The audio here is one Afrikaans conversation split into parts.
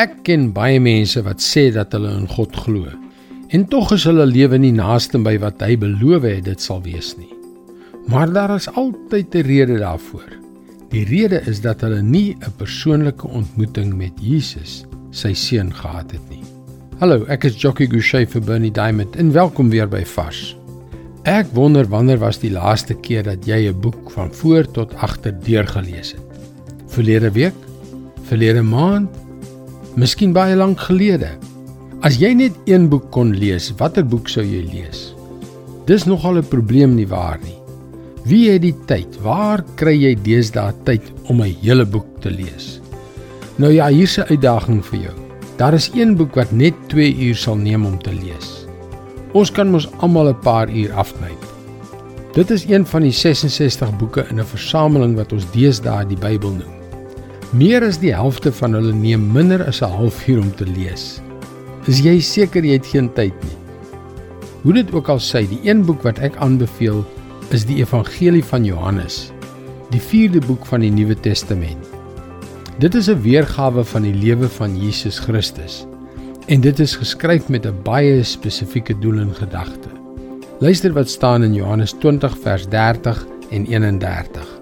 Ek ken baie mense wat sê dat hulle in God glo. En tog is hulle lewe nie naaste by wat hy beloof het dit sal wees nie. Maar daar is altyd 'n rede daarvoor. Die rede is dat hulle nie 'n persoonlike ontmoeting met Jesus, sy seun gehad het nie. Hallo, ek is Jockey Gouchee vir Bernie Diamond en welkom weer by Fas. Ek wonder wanneer was die laaste keer dat jy 'n boek van voor tot agter deurgelees het? Verlede week? Verlede maand? Miskien baie lank gelede. As jy net een boek kon lees, watter boek sou jy lees? Dis nogal 'n probleem nie waar nie. Wie het die tyd? Waar kry jy deesdae tyd om 'n hele boek te lees? Nou ja, hier's 'n uitdaging vir jou. Daar is een boek wat net 2 uur sal neem om te lees. Ons kan mos almal 'n paar uur afknyp. Dit is een van die 66 boeke in 'n versameling wat ons deesdae die Bybel noem. Meer as die helfte van hulle neem minder as 'n halfuur om te lees. Is jy seker jy het geen tyd nie? Hoe dit ook al sy, die een boek wat ek aanbeveel is die Evangelie van Johannes, die 4de boek van die Nuwe Testament. Dit is 'n weergawe van die lewe van Jesus Christus en dit is geskryf met 'n baie spesifieke doel in gedagte. Luister wat staan in Johannes 20 vers 30 en 31.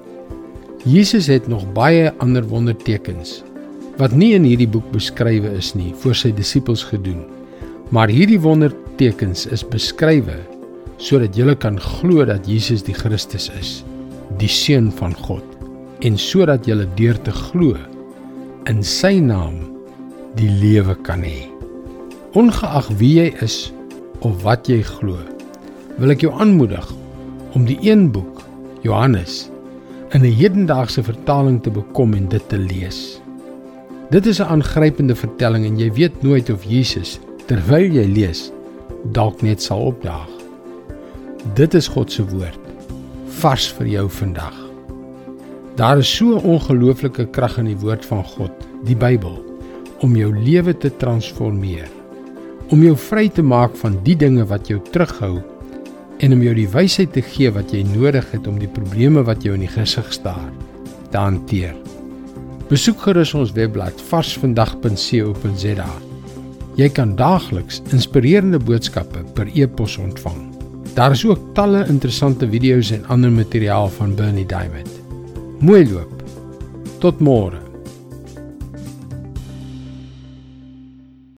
Jesus het nog baie ander wondertekens wat nie in hierdie boek beskrywe is nie vir sy disippels gedoen. Maar hierdie wondertekens is beskrywe sodat julle kan glo dat Jesus die Christus is, die seun van God, en sodat julle deur te glo in sy naam die lewe kan hê. Ongeag wie jy is of wat jy glo, wil ek jou aanmoedig om die een boek, Johannes in 'n hedendaagse vertaling te bekom en dit te lees. Dit is 'n aangrypende vertelling en jy weet nooit of Jesus terwyl jy lees dalk net sal opdaag. Dit is God se woord vars vir jou vandag. Daar is so 'n ongelooflike krag in die woord van God, die Bybel, om jou lewe te transformeer. Om jou vry te maak van die dinge wat jou terughou en om jou die wysheid te gee wat jy nodig het om die probleme wat jou in die gesig staar te hanteer. Besoek gerus ons webblad varsvandag.co.za. Jy kan daagliks inspirerende boodskappe per e-pos ontvang. Daar is ook talle interessante video's en ander materiaal van Bernie Diamond. Mooi loop. Tot môre.